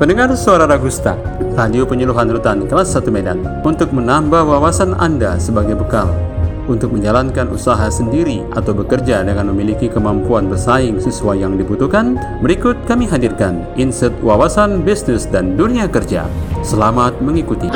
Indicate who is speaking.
Speaker 1: Pendengar suara Ragusta, radio penyuluhan rutan kelas 1 Medan untuk menambah wawasan Anda sebagai bekal untuk menjalankan usaha sendiri atau bekerja dengan memiliki kemampuan bersaing sesuai yang dibutuhkan, berikut kami hadirkan insert wawasan bisnis dan dunia kerja. Selamat mengikuti.